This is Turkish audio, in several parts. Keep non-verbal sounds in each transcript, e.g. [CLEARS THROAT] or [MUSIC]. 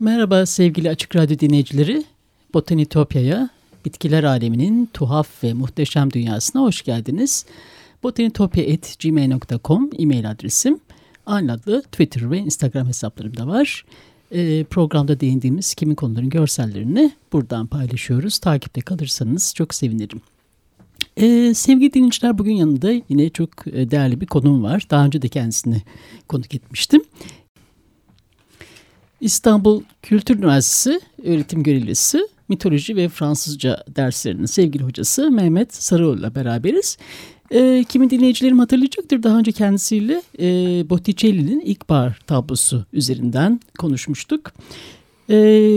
Merhaba sevgili Açık Radyo dinleyicileri. Botanitopya'ya, bitkiler aleminin tuhaf ve muhteşem dünyasına hoş geldiniz. botanitopya.gmail.com e-mail adresim. Aynı adlı Twitter ve Instagram hesaplarım da var. E, programda değindiğimiz kimin konuların görsellerini buradan paylaşıyoruz. Takipte kalırsanız çok sevinirim. Ee, sevgili dinleyiciler bugün yanında yine çok e, değerli bir konum var. Daha önce de kendisini konuk etmiştim. İstanbul Kültür Üniversitesi öğretim görevlisi mitoloji ve Fransızca derslerinin sevgili hocası Mehmet Sarıoğlu ile beraberiz. E, kimi dinleyicilerim hatırlayacaktır. Daha önce kendisiyle e, Botticelli'nin İlkbahar tablosu üzerinden konuşmuştuk. E,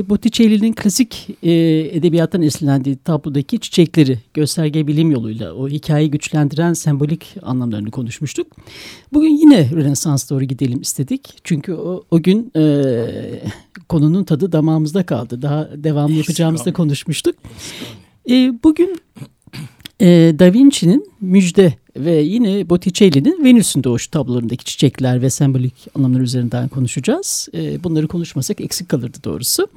Botticelli'nin klasik e, edebiyattan esinlendiği tablodaki çiçekleri gösterge bilim yoluyla o hikayeyi güçlendiren sembolik anlamlarını konuşmuştuk. Bugün yine Rönesans doğru gidelim istedik. Çünkü o, o gün e, konunun tadı damağımızda kaldı. Daha devamlı yapacağımızda konuşmuştuk. E, bugün e, Da Vinci'nin Müjde ve yine Botticelli'nin Venüs'ün doğuşu tablolarındaki çiçekler ve sembolik anlamlar üzerinden konuşacağız. E, bunları konuşmasak eksik kalırdı doğrusu.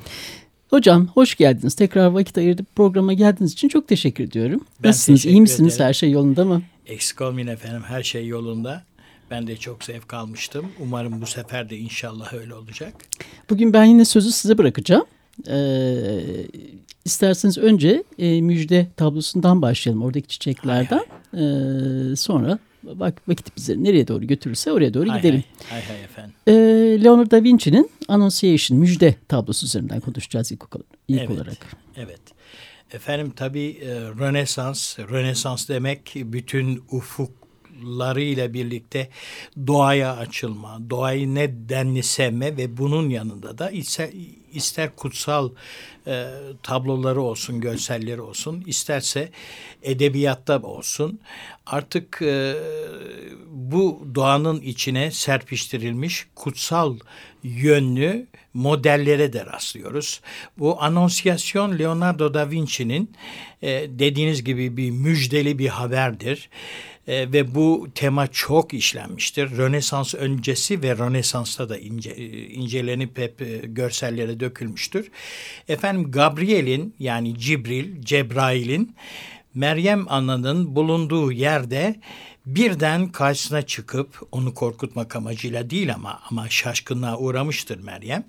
Hocam hoş geldiniz. Tekrar vakit ayırıp programa geldiğiniz için çok teşekkür ediyorum. Ben Nasılsınız? İyi misiniz? Ederim. Her şey yolunda mı? Eksik olmayın efendim. Her şey yolunda. Ben de çok zevk almıştım. Umarım bu sefer de inşallah öyle olacak. Bugün ben yine sözü size bırakacağım. Ee, isterseniz önce e, müjde tablosundan başlayalım. Oradaki çiçeklerden. Hay hay. Ee, sonra bak vakit bizi nereye doğru götürürse oraya doğru hay gidelim. Hay hay, hay efendim. Ee, Leonardo da Vinci'nin Annunciation müjde tablosu üzerinden konuşacağız ilk, ilk evet, olarak. Evet. Efendim tabii e, Rönesans, Rönesans demek bütün ufuk ile birlikte doğaya açılma, doğayı ne denli sevme ve bunun yanında da ister, ister kutsal e, tabloları olsun, görselleri olsun, isterse edebiyatta olsun artık e, bu doğanın içine serpiştirilmiş kutsal yönlü modellere de rastlıyoruz. Bu Anonsiyasyon Leonardo da Vinci'nin e, dediğiniz gibi bir müjdeli bir haberdir. Ve bu tema çok işlenmiştir. Rönesans öncesi ve Rönesans'ta da ince, e, incelenip hep e, görsellere dökülmüştür. Efendim Gabriel'in yani Cibril, Cebrail'in Meryem Ana'nın bulunduğu yerde birden karşısına çıkıp onu korkutmak amacıyla değil ama ama şaşkınlığa uğramıştır Meryem.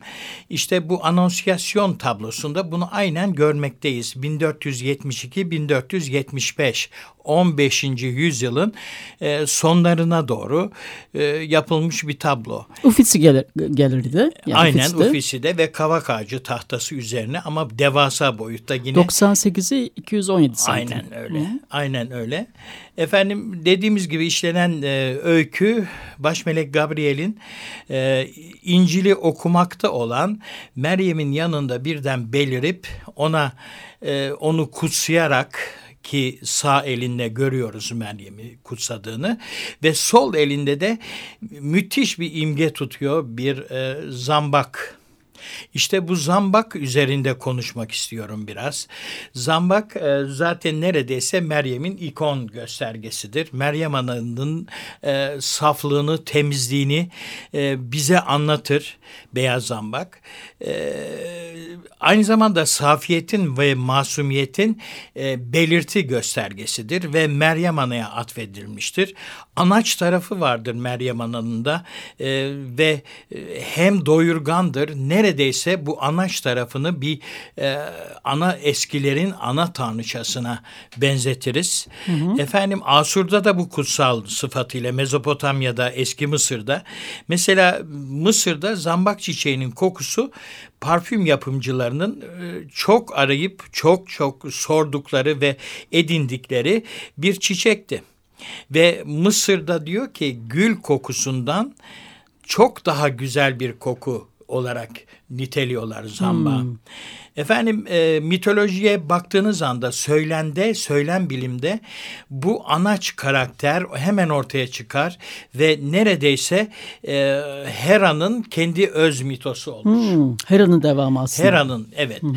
İşte bu anonsiyasyon tablosunda bunu aynen görmekteyiz. 1472-1475 15. yüzyılın e, sonlarına doğru e, yapılmış bir tablo. Uffizi Gallery'de. Yani Aynen Uffizi'de ve kavak ağacı tahtası üzerine ama devasa boyutta yine. 98'i 217 santim. Aynen öyle. Hı. Aynen öyle. Efendim dediğimiz gibi işlenen e, öykü baş melek Gabriel'in e, İncil'i okumakta olan Meryem'in yanında birden belirip ona e, onu kutsayarak ki sağ elinde görüyoruz Meryem'i kutsadığını ve sol elinde de müthiş bir imge tutuyor bir e, zambak işte bu zambak üzerinde konuşmak istiyorum biraz. Zambak e, zaten neredeyse Meryem'in ikon göstergesidir. Meryem Ana'nın e, saflığını, temizliğini e, bize anlatır beyaz zambak. E, aynı zamanda safiyetin ve masumiyetin e, belirti göstergesidir ve Meryem Ana'ya atfedilmiştir. Anaç tarafı vardır Meryem Ana'nın da e, ve e, hem doyurgandır. Neredeyse bu anaç tarafını bir e, ana eskilerin ana tanrıçasına benzetiriz. Hı hı. Efendim Asur'da da bu kutsal sıfatıyla Mezopotamya'da eski Mısır'da mesela Mısır'da zambak çiçeğinin kokusu parfüm yapımcılarının e, çok arayıp çok çok sordukları ve edindikleri bir çiçekti. Ve Mısır'da diyor ki gül kokusundan çok daha güzel bir koku olarak niteliyorlar zamba. Hmm. Efendim e, mitolojiye baktığınız anda söylende, söylem bilimde bu anaç karakter hemen ortaya çıkar ve neredeyse e, Hera'nın kendi öz mitosu olur. Hmm, Hera'nın devamı aslında. Hera'nın evet. Hı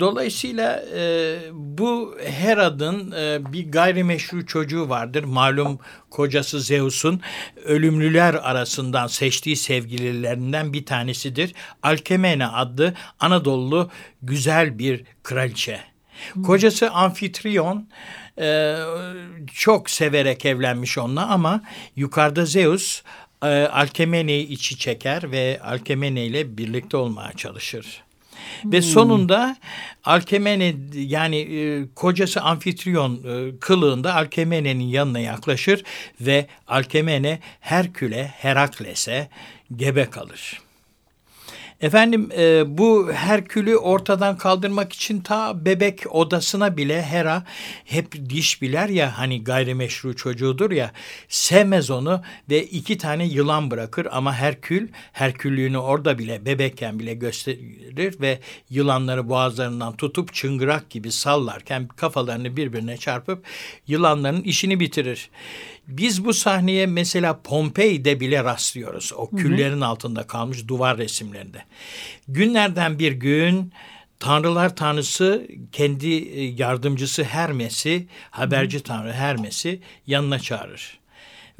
Dolayısıyla e, bu Hera'nın e, bir gayrimeşru çocuğu vardır. Malum kocası Zeus'un ölümlüler arasından seçtiği sevgililerinden bir tanesidir. Alkemene adlı Anadolu güzel bir kraliçe. Kocası Amfitriyon e, çok severek evlenmiş onunla ama yukarıda Zeus e, Alkemene'yi içi çeker ve Alkemene ile birlikte olmaya çalışır. Hmm. Ve sonunda Alkemene yani e, kocası Amfitriyon e, kılığında Alkemene'nin yanına yaklaşır ve Alkemene Herkül'e, Herakles'e gebe kalır. Efendim e, bu Herkül'ü ortadan kaldırmak için ta bebek odasına bile Hera hep diş biler ya hani gayrimeşru çocuğudur ya sevmez onu ve iki tane yılan bırakır ama Herkül Herküllüğünü orada bile bebekken bile gösterir ve yılanları boğazlarından tutup çıngırak gibi sallarken kafalarını birbirine çarpıp yılanların işini bitirir. Biz bu sahneye mesela Pompei'de bile rastlıyoruz. O küllerin altında kalmış duvar resimlerinde. Günlerden bir gün Tanrılar Tanrısı kendi e, yardımcısı Hermes'i, haberci Tanrı Hermes'i yanına çağırır.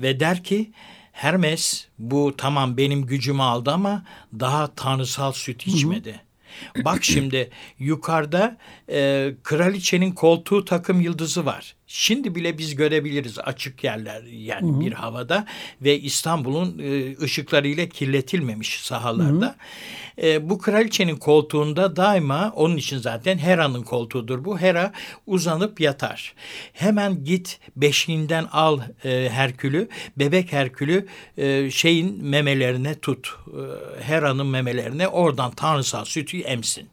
Ve der ki Hermes bu tamam benim gücümü aldı ama daha tanrısal süt içmedi. Hı hı. Bak şimdi yukarıda e, kraliçenin koltuğu takım yıldızı var. Şimdi bile biz görebiliriz açık yerler yani hı hı. bir havada ve İstanbul'un e, ışıklarıyla kirletilmemiş sahalarda. Hı hı. E, bu kraliçenin koltuğunda daima onun için zaten Hera'nın koltuğudur bu. Hera uzanıp yatar. Hemen git beşiğinden al e, Herkül'ü, bebek Herkül'ü e, şeyin memelerine tut. E, Hera'nın memelerine oradan tanrısal sütü emsin.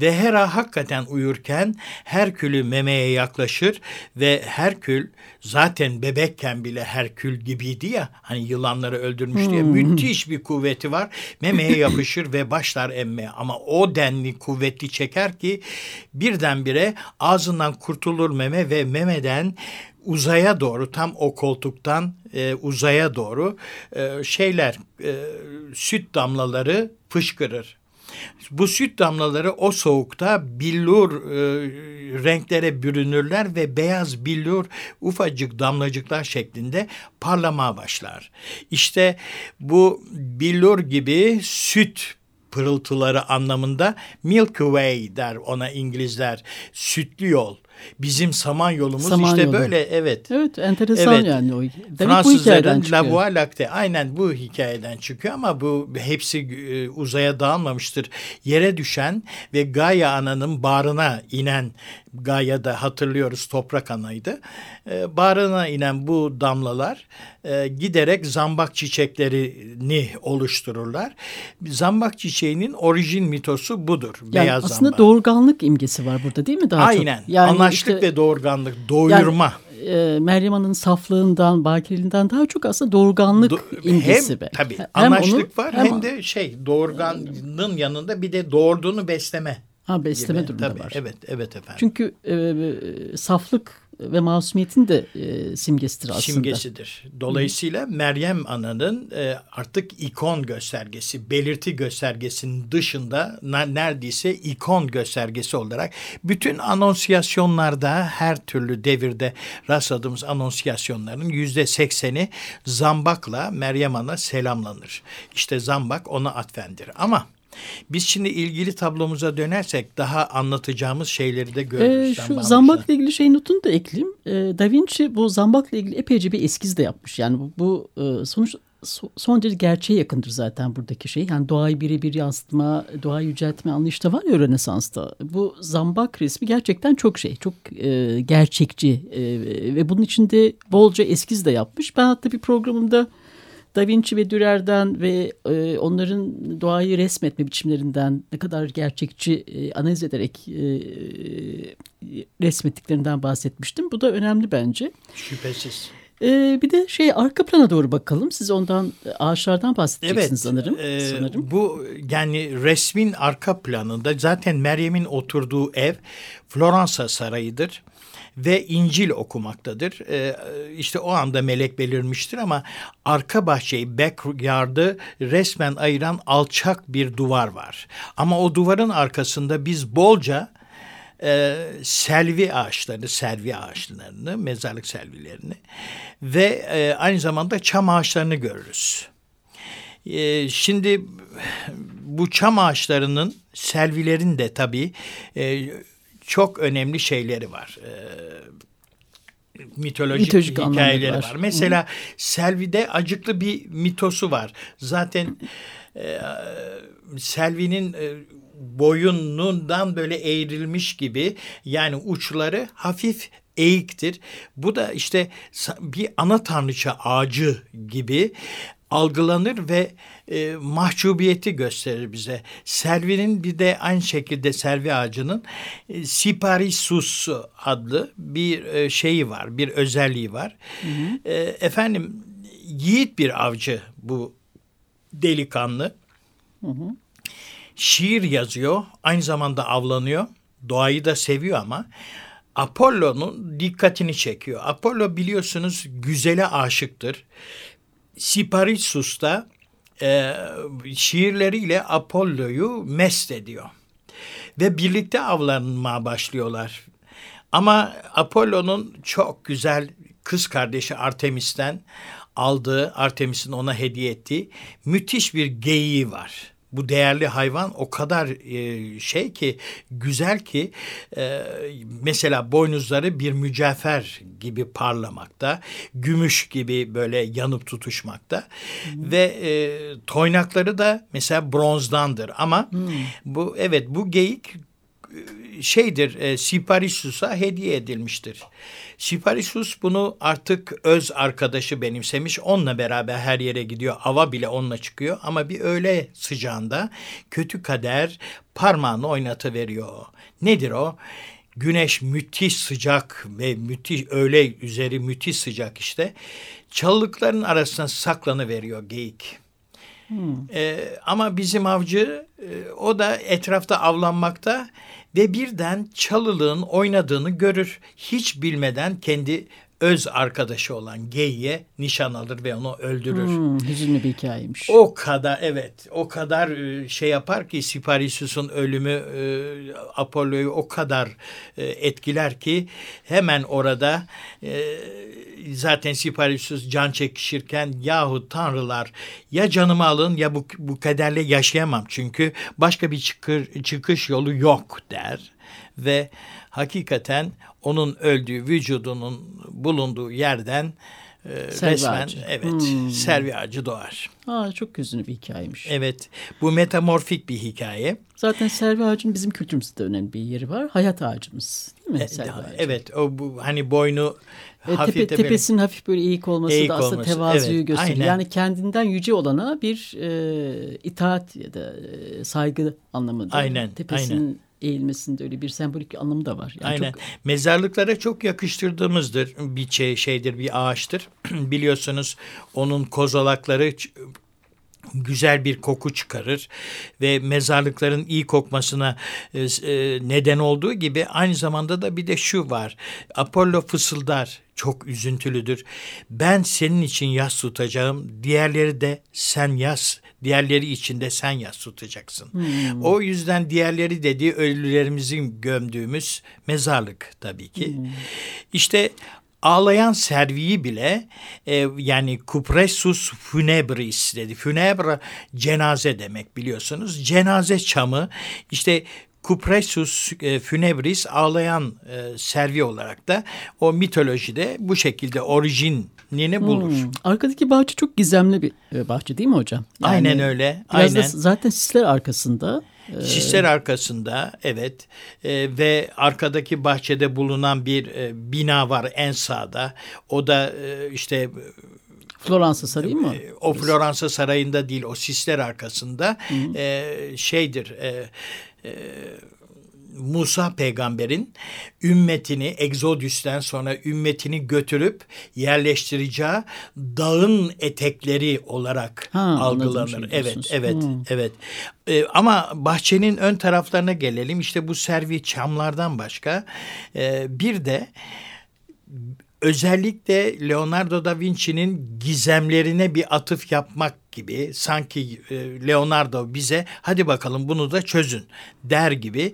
Ve Hera hakikaten uyurken Herkül'ü memeye yaklaşır ve Herkül zaten bebekken bile Herkül gibiydi ya hani yılanları öldürmüş diye hmm. müthiş bir kuvveti var. Memeye yapışır ve başlar emmeye ama o denli kuvvetli çeker ki birdenbire ağzından kurtulur meme ve memeden uzaya doğru tam o koltuktan e, uzaya doğru e, şeyler e, süt damlaları fışkırır. Bu süt damlaları o soğukta billur e, renklere bürünürler ve beyaz billur ufacık damlacıklar şeklinde parlamaya başlar. İşte bu billur gibi süt pırıltıları anlamında Milky Way der ona İngilizler. Sütlü yol. Bizim Samanyolumuz Samanyolu. işte böyle evet. Evet enteresan evet. yani o. Demek Fransızların La Voie Lactée aynen bu hikayeden çıkıyor ama bu hepsi e, uzaya dağılmamıştır. Yere düşen ve Gaia ananın bağrına inen Gaia'da hatırlıyoruz toprak anaydı. E, bağrına inen bu damlalar e, giderek zambak çiçeklerini oluştururlar. Zambak çiçeğinin orijin mitosu budur. Yani beyaz aslında zambak. doğurganlık imgesi var burada değil mi daha Aynen. çok? Yani Anaçlık işte, ve doğurganlık, doyurma. Yani, e, Meryem Han'ın saflığından, bakirliğinden daha çok aslında doğurganlık Do imgesi hem, be. Tabii hem anaçlık onu, var hem, hem de şey doğurganın yanında bir de doğurduğunu besleme. Ha besleme gibi. durumu Tabii, var. Evet, evet efendim. Çünkü e, e, saflık ve masumiyetin de e, simgesidir aslında. Simgesidir. Dolayısıyla Hı. Meryem Ana'nın e, artık ikon göstergesi, belirti göstergesinin dışında neredeyse ikon göstergesi olarak bütün anonsiyasyonlarda her türlü devirde rastladığımız anonsiyasyonların yüzde sekseni zambakla Meryem Ana selamlanır. İşte zambak ona atfendir. Ama biz şimdi ilgili tablomuza dönersek daha anlatacağımız şeyleri de görürüz. Ee, şu zambakla ilgili şey notunu da ekleyeyim. Ee, da Vinci bu zambakla ilgili epeyce bir eskiz de yapmış. Yani bu, bu e, sonuç son derece gerçeğe yakındır zaten buradaki şey. Yani doğayı birebir yansıtma, doğayı yüceltme anlayışı da var ya Rönesans'ta. Bu zambak resmi gerçekten çok şey, çok e, gerçekçi e, ve bunun içinde bolca eskiz de yapmış. Ben hatta bir programımda da Vinci ve Dürer'den ve e, onların doğayı resmetme biçimlerinden ne kadar gerçekçi e, analiz ederek e, resmettiklerinden bahsetmiştim. Bu da önemli bence. Şüphesiz. Ee, bir de şey arka plana doğru bakalım. Siz ondan ağaçlardan bahsedeceksiniz evet, sanırım. E, sanırım. Bu yani resmin arka planında zaten Meryem'in oturduğu ev Floransa Sarayı'dır ve İncil okumaktadır. E, işte o anda melek belirmiştir ama arka bahçeyi, backyard'ı resmen ayıran alçak bir duvar var. Ama o duvarın arkasında biz bolca e, selvi ağaçlarını, selvi ağaçlarını, mezarlık selvilerini ve e, aynı zamanda çam ağaçlarını görürüz. E, şimdi bu çam ağaçlarının, selvilerin de tabii e, çok önemli şeyleri var. E, mitolojik, mitolojik hikayeleri var. var. Mesela Hı. Selvi'de acıklı bir mitosu var. Zaten e, Selvi'nin e, boyunundan böyle eğrilmiş gibi yani uçları hafif eğiktir. Bu da işte bir ana tanrıça ağacı gibi algılanır ve e, mahcubiyeti gösterir bize. Servinin bir de aynı şekilde servi ağacının e, Siparisus adlı bir e, şeyi var, bir özelliği var. Hı hı. E, efendim yiğit bir avcı bu delikanlı. Hı hı. Şiir yazıyor, aynı zamanda avlanıyor. Doğayı da seviyor ama Apollo'nun dikkatini çekiyor. Apollo biliyorsunuz güzele aşıktır. Siparissus da e, şiirleriyle Apollo'yu mest ediyor. Ve birlikte avlanmaya başlıyorlar. Ama Apollo'nun çok güzel kız kardeşi Artemis'ten aldığı, Artemis'in ona hediye ettiği müthiş bir geyiği var bu değerli hayvan o kadar e, şey ki güzel ki e, mesela boynuzları bir mücevher gibi parlamakta, gümüş gibi böyle yanıp tutuşmakta hmm. ve e, toynakları da mesela bronzdandır ama hmm. bu evet bu geyik şeydir e, Siparissus'a hediye edilmiştir. Siparissus bunu artık öz arkadaşı benimsemiş. Onunla beraber her yere gidiyor. Ava bile onunla çıkıyor. Ama bir öğle sıcağında kötü kader parmağını oynatıveriyor. Nedir o? Güneş müthiş sıcak ve müthiş öğle üzeri müthiş sıcak işte. Çalılıkların arasına saklanı veriyor geyik. Hmm. Ee, ama bizim avcı e, o da etrafta avlanmakta ve birden çalılığın oynadığını görür. Hiç bilmeden kendi öz arkadaşı olan Gey'e nişan alır ve onu öldürür. Hmm, hüzünlü bir hikayeymiş. O kadar evet o kadar e, şey yapar ki Siparisius'un ölümü e, Apollo'yu o kadar e, etkiler ki hemen orada zaten Siparisius can çekişirken yahu tanrılar ya canımı alın ya bu, bu kaderle yaşayamam çünkü başka bir çıkır, çıkış yolu yok der ve hakikaten onun öldüğü vücudunun bulunduğu yerden e, resmen ağacı. evet hmm. selvi ağacı doğar. Aa, çok gözünü bir hikayeymiş. Evet bu metamorfik bir hikaye. Zaten selvi ağacının bizim kültürümüzde önemli bir yeri var. Hayat ağacımız değil mi? E, selvi ağacı. Evet o bu hani boynu e, hafif tepe, tepesinin hafif böyle eğik olması eğik da aslında olması. tevazuyu evet, gösteriyor. Aynen. Yani kendinden yüce olana bir e, itaat ya da e, saygı anlamında. Aynen. Tepesinin aynen eğilmesinde öyle bir sembolik anlamı da var. Yani Aynen. Çok... Mezarlıklara çok yakıştırdığımızdır bir şey, şeydir, bir ağaçtır. [CLEARS THROAT] Biliyorsunuz onun kozalakları güzel bir koku çıkarır ve mezarlıkların iyi kokmasına e, e, neden olduğu gibi aynı zamanda da bir de şu var. Apollo fısıldar çok üzüntülüdür. Ben senin için yas tutacağım. Diğerleri de sen yas. Diğerleri için de sen yas tutacaksın. Hmm. O yüzden diğerleri dediği ölülerimizin gömdüğümüz mezarlık tabii ki. Hmm. İşte ağlayan serviyi bile e, yani cupressus funebris dedi. Funebre cenaze demek biliyorsunuz. Cenaze çamı işte Cupressus e, funebris ağlayan e, servi olarak da o mitolojide bu şekilde orijinini hmm. bulur. Hmm. Arkadaki bahçe çok gizemli bir e, bahçe değil mi hocam? Yani aynen öyle. Biraz aynen. da zaten sisler arkasında. Sisler arkasında evet e, ve arkadaki bahçede bulunan bir e, bina var en sağda. O da e, işte Floransa Sarayı mı? E, o Floransa Sarayı'nda değil o sisler arkasında e, şeydir e, e, Musa peygamberin ümmetini Egzodüs'ten sonra ümmetini götürüp yerleştireceği dağın etekleri olarak ha, algılanır. Evet, evet, hmm. evet. Ee, ama bahçenin ön taraflarına gelelim. İşte bu servi çamlardan başka e, bir de özellikle Leonardo da Vinci'nin gizemlerine bir atıf yapmak gibi sanki e, Leonardo bize hadi bakalım bunu da çözün der gibi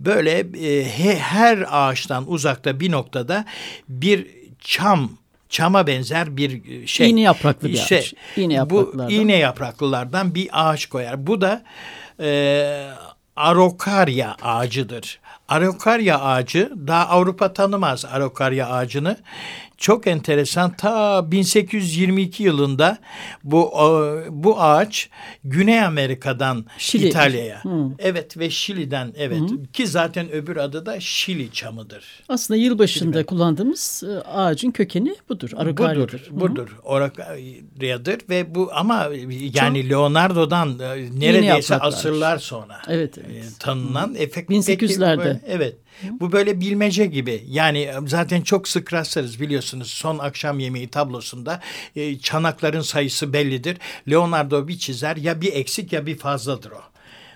böyle e, he, her ağaçtan uzakta bir noktada bir çam çama benzer bir e, şey. İğne yapraklı bir şey, ağaç. İğne yapraklılardan. Bu iğne yapraklılardan bir ağaç koyar. Bu da e, arokarya ağacıdır. Arokarya ağacı daha Avrupa tanımaz arokarya ağacını çok enteresan ta 1822 yılında bu bu ağaç Güney Amerika'dan Şili. İtalya'ya. Hı. Evet ve Şili'den evet Hı. ki zaten öbür adı da Şili çamıdır. Aslında yılbaşında Şili kullandığımız e, ağacın kökeni budur. Arakaryadır. Budur. budur. Arakaryadır ve bu ama yani Çok, Leonardo'dan e, neredeyse asırlar sonra evet, evet. E, tanınan efekt 1800'lerde. Evet. Bu böyle bilmece gibi. Yani e, zaten çok sık rastlarız biliyorsunuz. Son akşam yemeği tablosunda e, çanakların sayısı bellidir. Leonardo bir çizer ya bir eksik ya bir fazladır o.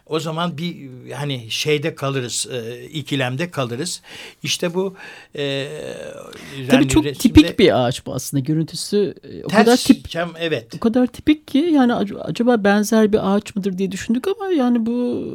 O zaman bir hani şeyde kalırız, e, ikilemde kalırız. İşte bu e, Tabii çok resimde, tipik bir ağaç bu aslında. Görüntüsü o kadar tip cam, evet. O kadar tipik ki yani acaba benzer bir ağaç mıdır diye düşündük ama yani bu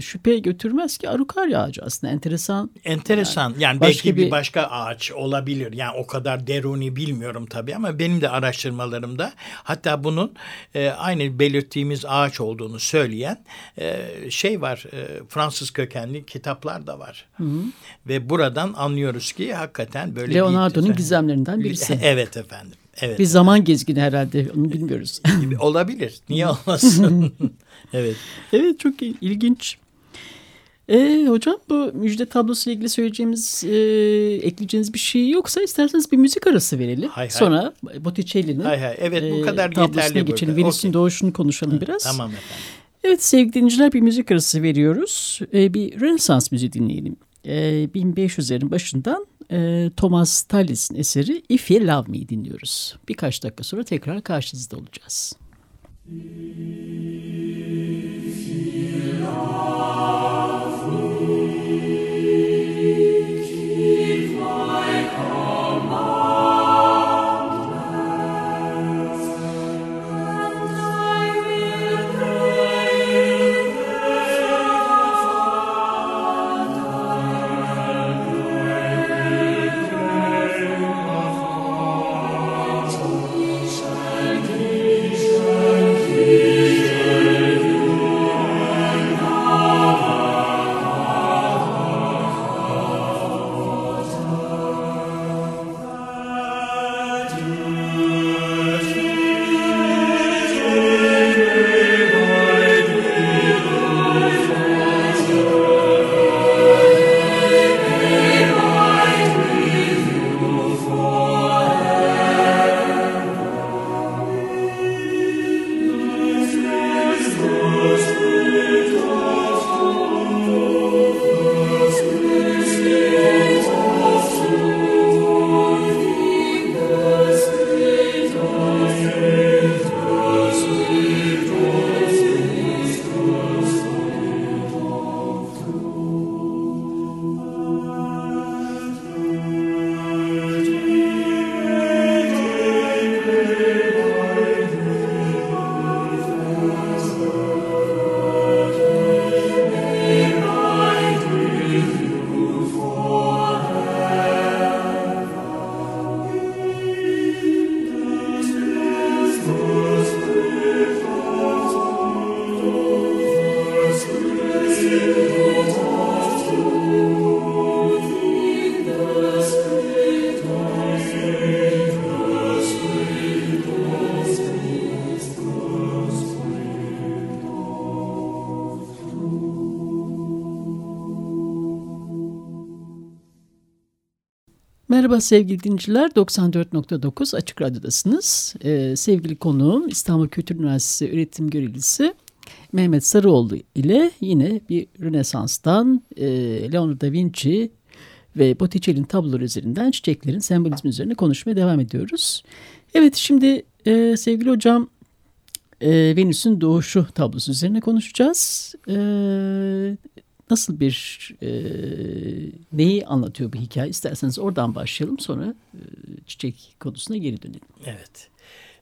şüpheye götürmez ki arukarya ağacı aslında enteresan. Enteresan. Yani, yani belki bir, bir başka ağaç olabilir. Yani o kadar deruni bilmiyorum tabii ama benim de araştırmalarımda hatta bunun e, aynı belirttiğimiz ağaç olduğunu söyleyen e, şey var e, Fransız kökenli kitaplar da var. Hı hı. Ve buradan anlıyoruz ki hakikaten böyle Leonardo'nun gizemlerinden birisi. [LAUGHS] evet efendim. Evet. Bir zaman gezgini herhalde onu bilmiyoruz. [LAUGHS] Olabilir. Niye olmasın? [LAUGHS] evet. Evet çok ilginç. E, hocam bu müjde tablosu ile ilgili söyleyeceğimiz, e, ekleyeceğiniz bir şey yoksa isterseniz bir müzik arası verelim. Hay hay. Sonra Botticelli'nin hay hay. Evet, bu kadar e, tablosuna geçelim. Venüs'ün okay. doğuşunu konuşalım biraz. Tamam efendim. Evet sevgili dinleyiciler bir müzik arası veriyoruz. Ee, bir Rönesans müziği dinleyelim. Ee, 1500'lerin başından e, Thomas Tallis'in eseri If You Love Me dinliyoruz. Birkaç dakika sonra tekrar karşınızda olacağız. If you love Merhaba sevgili dinleyiciler, 94.9 Açık Radyo'dasınız. Ee, sevgili konuğum İstanbul Kültür Üniversitesi öğretim görevlisi Mehmet Sarıoğlu ile yine bir Rönesans'tan e, Leonardo da Vinci ve Botticelli'nin tabloları üzerinden çiçeklerin sembolizmi üzerine konuşmaya devam ediyoruz. Evet şimdi e, sevgili hocam e, Venüs'ün doğuşu tablosu üzerine konuşacağız. E, nasıl bir e, neyi anlatıyor bu hikaye? İsterseniz oradan başlayalım sonra e, çiçek konusuna geri dönelim. Evet.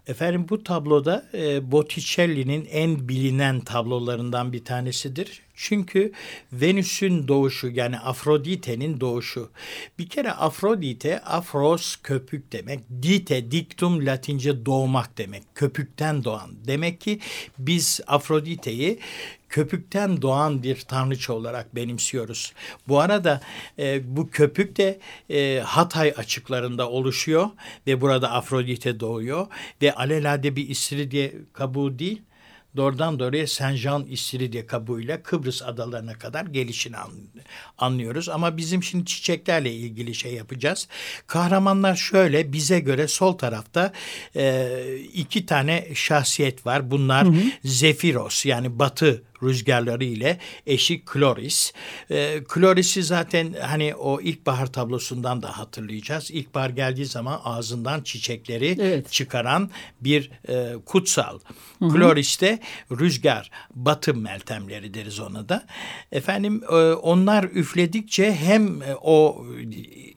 Efendim bu tabloda e, Botticelli'nin en bilinen tablolarından bir tanesidir. Çünkü Venüs'ün doğuşu yani Afrodite'nin doğuşu. Bir kere Afrodite, afros köpük demek. Dite, diktum latince doğmak demek. Köpükten doğan. Demek ki biz Afrodite'yi köpükten doğan bir tanrıça olarak benimsiyoruz. Bu arada e, bu köpük de e, Hatay açıklarında oluşuyor ve burada Afrodite doğuyor ve alelade bir istiridye kabuğu değil doğrudan doğruya Saint Jean İstiridye kabuğuyla Kıbrıs adalarına kadar gelişini anlıyoruz. Ama bizim şimdi çiçeklerle ilgili şey yapacağız. Kahramanlar şöyle bize göre sol tarafta e, iki tane şahsiyet var. Bunlar hı hı. Zefiros yani batı rüzgarları ile eşi Kloris. E, Kloris'i zaten hani o ilkbahar tablosundan da hatırlayacağız. İlkbahar geldiği zaman ağzından çiçekleri evet. çıkaran bir e, kutsal. Hı hı. Kloris de rüzgar, batı meltemleri deriz ona da. Efendim e, onlar üfledikçe hem e, o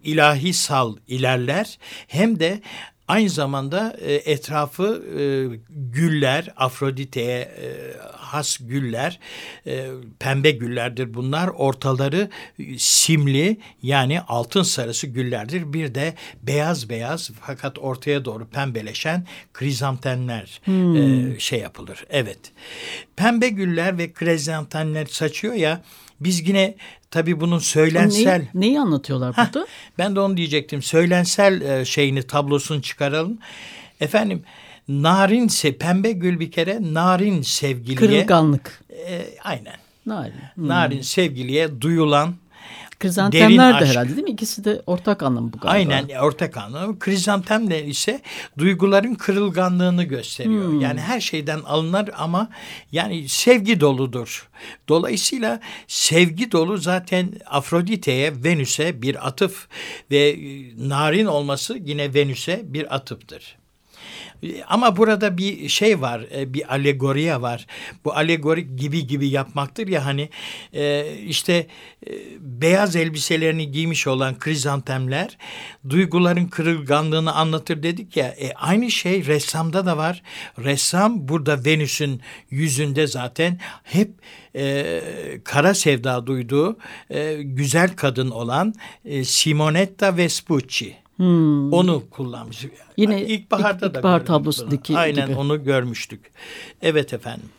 ilahi sal ilerler hem de Aynı zamanda e, etrafı e, güller, Afrodite'ye e, has güller, e, pembe güllerdir bunlar. Ortaları simli yani altın sarısı güllerdir. Bir de beyaz beyaz fakat ortaya doğru pembeleşen krizantenler hmm. e, şey yapılır. Evet. Pembe güller ve krizantenler saçıyor ya biz yine tabii bunun söylensel... Neyi, neyi anlatıyorlar burada? Heh, ben de onu diyecektim. Söylensel e, şeyini, tablosunu çıkaralım. Efendim narin, pembe gül bir kere narin sevgiliye... Kırılganlık. E, aynen. Narin. Hmm. Narin sevgiliye duyulan Krizantemler de herhalde değil mi? İkisi de ortak anlamı bu galiba. Aynen ortak anlamı. Krizantemler ise duyguların kırılganlığını gösteriyor. Hmm. Yani her şeyden alınır ama yani sevgi doludur. Dolayısıyla sevgi dolu zaten Afrodite'ye, Venüs'e bir atıf ve e, narin olması yine Venüs'e bir atıftır. Ama burada bir şey var, e, bir alegoriye var. Bu alegori gibi gibi yapmaktır ya hani e, işte e, beyaz elbiselerini giymiş olan krizantemler duyguların kırılganlığını anlatır dedik ya. E, aynı şey ressamda da var. Ressam burada Venüs'ün yüzünde zaten hep e, kara sevda duyduğu e, güzel kadın olan e, Simonetta Vespucci. Hmm. Onu kullanmış. Yine ilkbaharda ilk, ilkbahar da tablosundaki Aynen gibi. onu görmüştük. Evet efendim.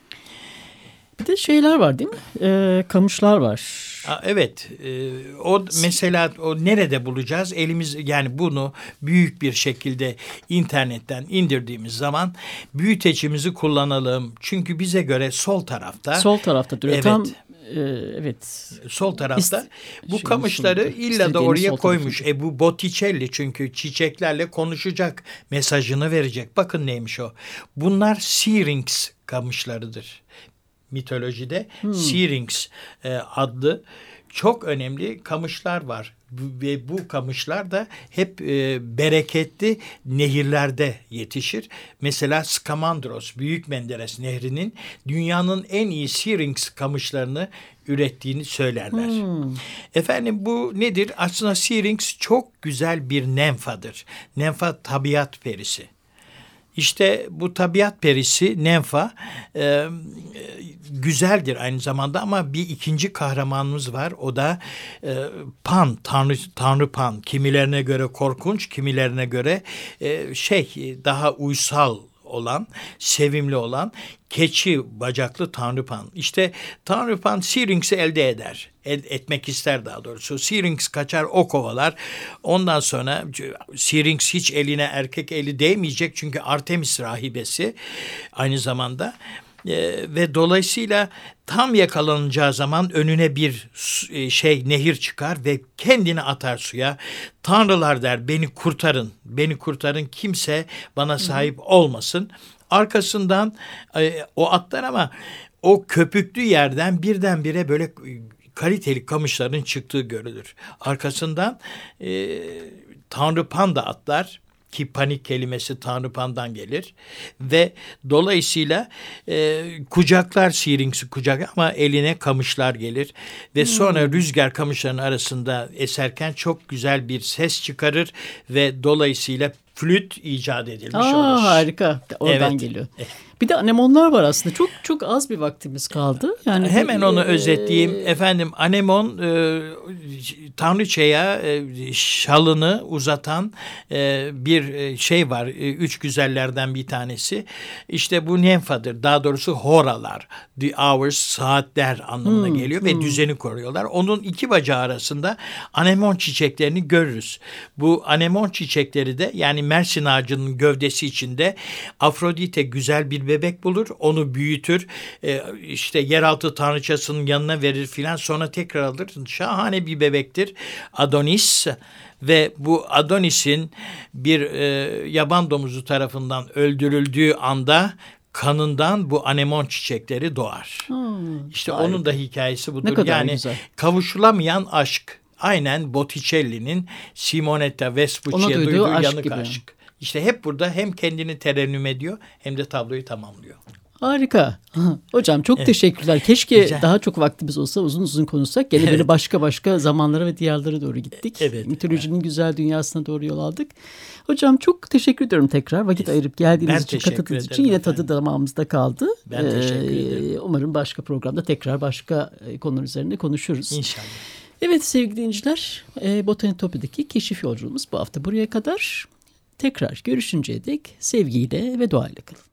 Bir de şeyler var değil mi? Ee, kamışlar var. Aa, evet. Ee, o mesela o nerede bulacağız? Elimiz yani bunu büyük bir şekilde internetten indirdiğimiz zaman büyütecimizi kullanalım. Çünkü bize göre sol tarafta. Sol tarafta duruyor. Evet. Tam e, evet. Sol tarafta bu kamışları illa da oraya koymuş. E bu Botticelli çünkü çiçeklerle konuşacak mesajını verecek. Bakın neymiş o. Bunlar Syrinx kamışlarıdır. Mitolojide hmm. Syrinx e, adlı çok önemli kamışlar var ve bu kamışlar da hep e, bereketli nehirlerde yetişir. Mesela Skamandros, Büyük Menderes Nehri'nin dünyanın en iyi Syrinx kamışlarını ürettiğini söylerler. Hmm. Efendim bu nedir? Aslında Syrinx çok güzel bir nemfadır. Nemfa tabiat perisi. İşte bu tabiat perisi Nenfa e, güzeldir aynı zamanda ama bir ikinci kahramanımız var. O da e, Pan, Tanrı, Tanrı Pan. Kimilerine göre korkunç, kimilerine göre e, şey daha uysal olan, sevimli olan keçi bacaklı Tanrıpan. İşte Tanrıpan Syrinx'i elde eder. El, etmek ister daha doğrusu. Syrinx kaçar o kovalar. Ondan sonra Syrinx hiç eline erkek eli değmeyecek çünkü Artemis rahibesi aynı zamanda e, ve dolayısıyla tam yakalanacağı zaman önüne bir e, şey nehir çıkar ve kendini atar suya. Tanrılar der beni kurtarın, beni kurtarın kimse bana sahip olmasın. Arkasından e, o atlar ama o köpüklü yerden birdenbire böyle kaliteli kamışların çıktığı görülür. Arkasından e, Tanrı Panda atlar ki panik kelimesi Tanrı Pan'dan gelir ve dolayısıyla e, kucaklar Syrinx'i kucak ama eline kamışlar gelir ve sonra hmm. rüzgar kamışların arasında eserken çok güzel bir ses çıkarır ve dolayısıyla flüt icat edilmiş Aa, olur. harika. Oradan Evet. geliyor. Bir de anemonlar var aslında. Çok çok az bir vaktimiz kaldı. Yani Hemen bir- onu e, özetleyeyim. Efendim anemon e, tanrıçaya e, şalını uzatan e, bir e, şey var. E, üç güzellerden bir tanesi. İşte bu nymfadır. Daha doğrusu horalar. The hours saatler anlamına geliyor ve düzeni koruyorlar. Onun iki bacağı arasında anemon çiçeklerini görürüz. Bu anemon çiçekleri de yani mersin ağacının gövdesi içinde Afrodite güzel bir bebek bulur. Onu büyütür. E, işte yeraltı tanrıçasının yanına verir filan. Sonra tekrar alır. Şahane bir bebektir. Adonis ve bu Adonis'in bir e, yaban domuzu tarafından öldürüldüğü anda kanından bu anemon çiçekleri doğar. Hmm, İşte harika. onun da hikayesi budur. Ne kadar yani güzel. kavuşulamayan aşk. Aynen Botticelli'nin Simonetta Vespucci'ye duyduğu duyduğu aşk yanık gibi. aşk. İşte hep burada hem kendini terennüm ediyor hem de tabloyu tamamlıyor. Harika. [LAUGHS] Hocam çok teşekkürler. Keşke Rica- daha çok vaktimiz olsa uzun uzun konuşsak. Gene böyle başka başka zamanlara ve diyarlara doğru gittik. Evet. Mitolojinin güzel dünyasına doğru yol aldık. Hocam çok teşekkür ediyorum tekrar. Vakit ayırıp geldiğiniz Ben için, katıldığınız için yine efendim. tadı damağımızda kaldı. Ee, Ben teşekkür ederim. Umarım başka programda tekrar başka e, konular üzerinde konuşuruz. İnşallah. Evet sevgili dinleyiciler, e, Botanitopya'daki keşif yolculuğumuz bu hafta buraya kadar. Tekrar görüşünceye dek sevgiyle ve doğayla kalın.